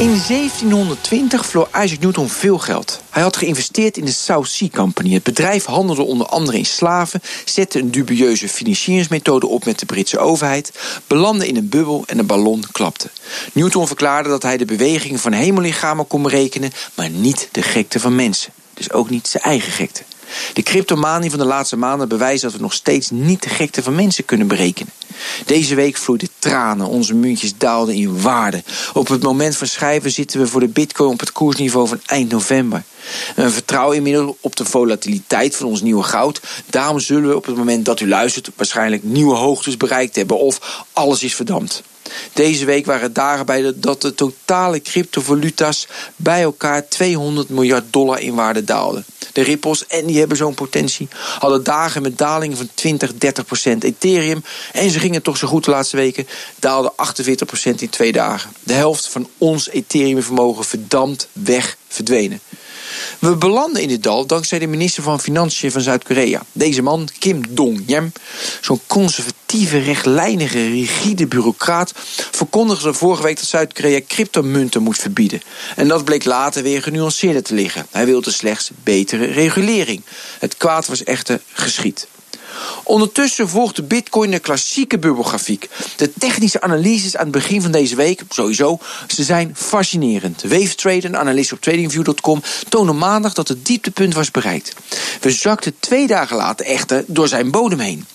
In 1720 verloor Isaac Newton veel geld. Hij had geïnvesteerd in de South Sea Company. Het bedrijf handelde onder andere in slaven, zette een dubieuze financieringsmethode op met de Britse overheid, belandde in een bubbel en de ballon klapte. Newton verklaarde dat hij de beweging van hemellichamen kon berekenen, maar niet de gekte van mensen. Dus ook niet zijn eigen gekte. De cryptomanie van de laatste maanden bewijst dat we nog steeds niet de gekte van mensen kunnen berekenen. Deze week vloeiden tranen, onze muntjes daalden in waarde. Op het moment van schrijven zitten we voor de bitcoin op het koersniveau van eind november. We vertrouwen inmiddels op de volatiliteit van ons nieuwe goud. Daarom zullen we op het moment dat u luistert waarschijnlijk nieuwe hoogtes bereikt hebben of alles is verdampt. Deze week waren dagen bij dat de totale cryptovaluta's bij elkaar 200 miljard dollar in waarde daalden. De ripples, en die hebben zo'n potentie, hadden dagen met dalingen van 20, 30 procent. Ethereum, en ze gingen toch zo goed de laatste weken, daalde 48 procent in twee dagen. De helft van ons Ethereum-vermogen verdampt, weg, verdwenen. We belanden in dit dal dankzij de minister van Financiën van Zuid-Korea. Deze man, Kim Dong-yem, zo'n conservatieve, rechtlijnige, rigide bureaucraat, verkondigde vorige week dat Zuid-Korea cryptomunten moet verbieden. En dat bleek later weer genuanceerder te liggen. Hij wilde slechts betere regulering. Het kwaad was echter geschied. Ondertussen volgt de Bitcoin de klassieke bubbelgrafiek. De technische analyses aan het begin van deze week, sowieso, ze zijn fascinerend. Wavetrader en analisten op tradingview.com tonen maandag dat het dieptepunt was bereikt. We zakten twee dagen later echter door zijn bodem heen.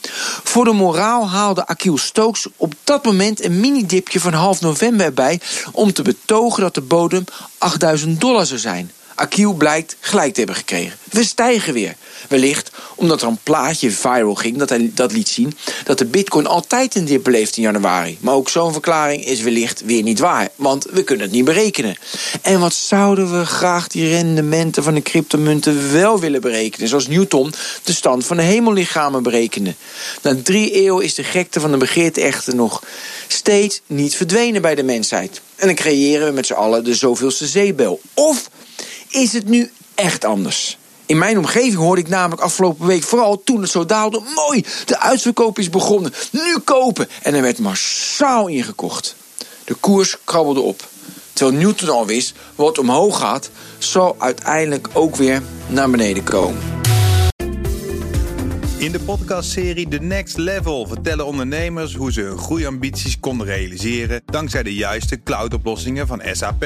Voor de moraal haalde Akil Stokes op dat moment een mini-dipje van half november erbij om te betogen dat de bodem 8000 dollar zou zijn. Akil blijkt gelijk te hebben gekregen. We stijgen weer. Wellicht omdat er een plaatje viral ging dat, hij, dat liet zien dat de bitcoin altijd een dip beleeft in januari. Maar ook zo'n verklaring is wellicht weer niet waar, want we kunnen het niet berekenen. En wat zouden we graag die rendementen van de cryptomunten wel willen berekenen, zoals Newton de stand van de hemellichamen berekende. Na drie eeuwen is de gekte van de begeerte echter nog steeds niet verdwenen bij de mensheid. En dan creëren we met z'n allen de zoveelste zeebel. Of is het nu echt anders? In mijn omgeving hoorde ik namelijk afgelopen week, vooral toen het zo daalde, mooi, de uitverkoop is begonnen. Nu kopen. En er werd massaal ingekocht. De koers krabbelde op. Terwijl Newton al wist, wat omhoog gaat, zal uiteindelijk ook weer naar beneden komen. In de podcastserie The Next Level vertellen ondernemers hoe ze hun groeiambities konden realiseren dankzij de juiste cloudoplossingen van SAP.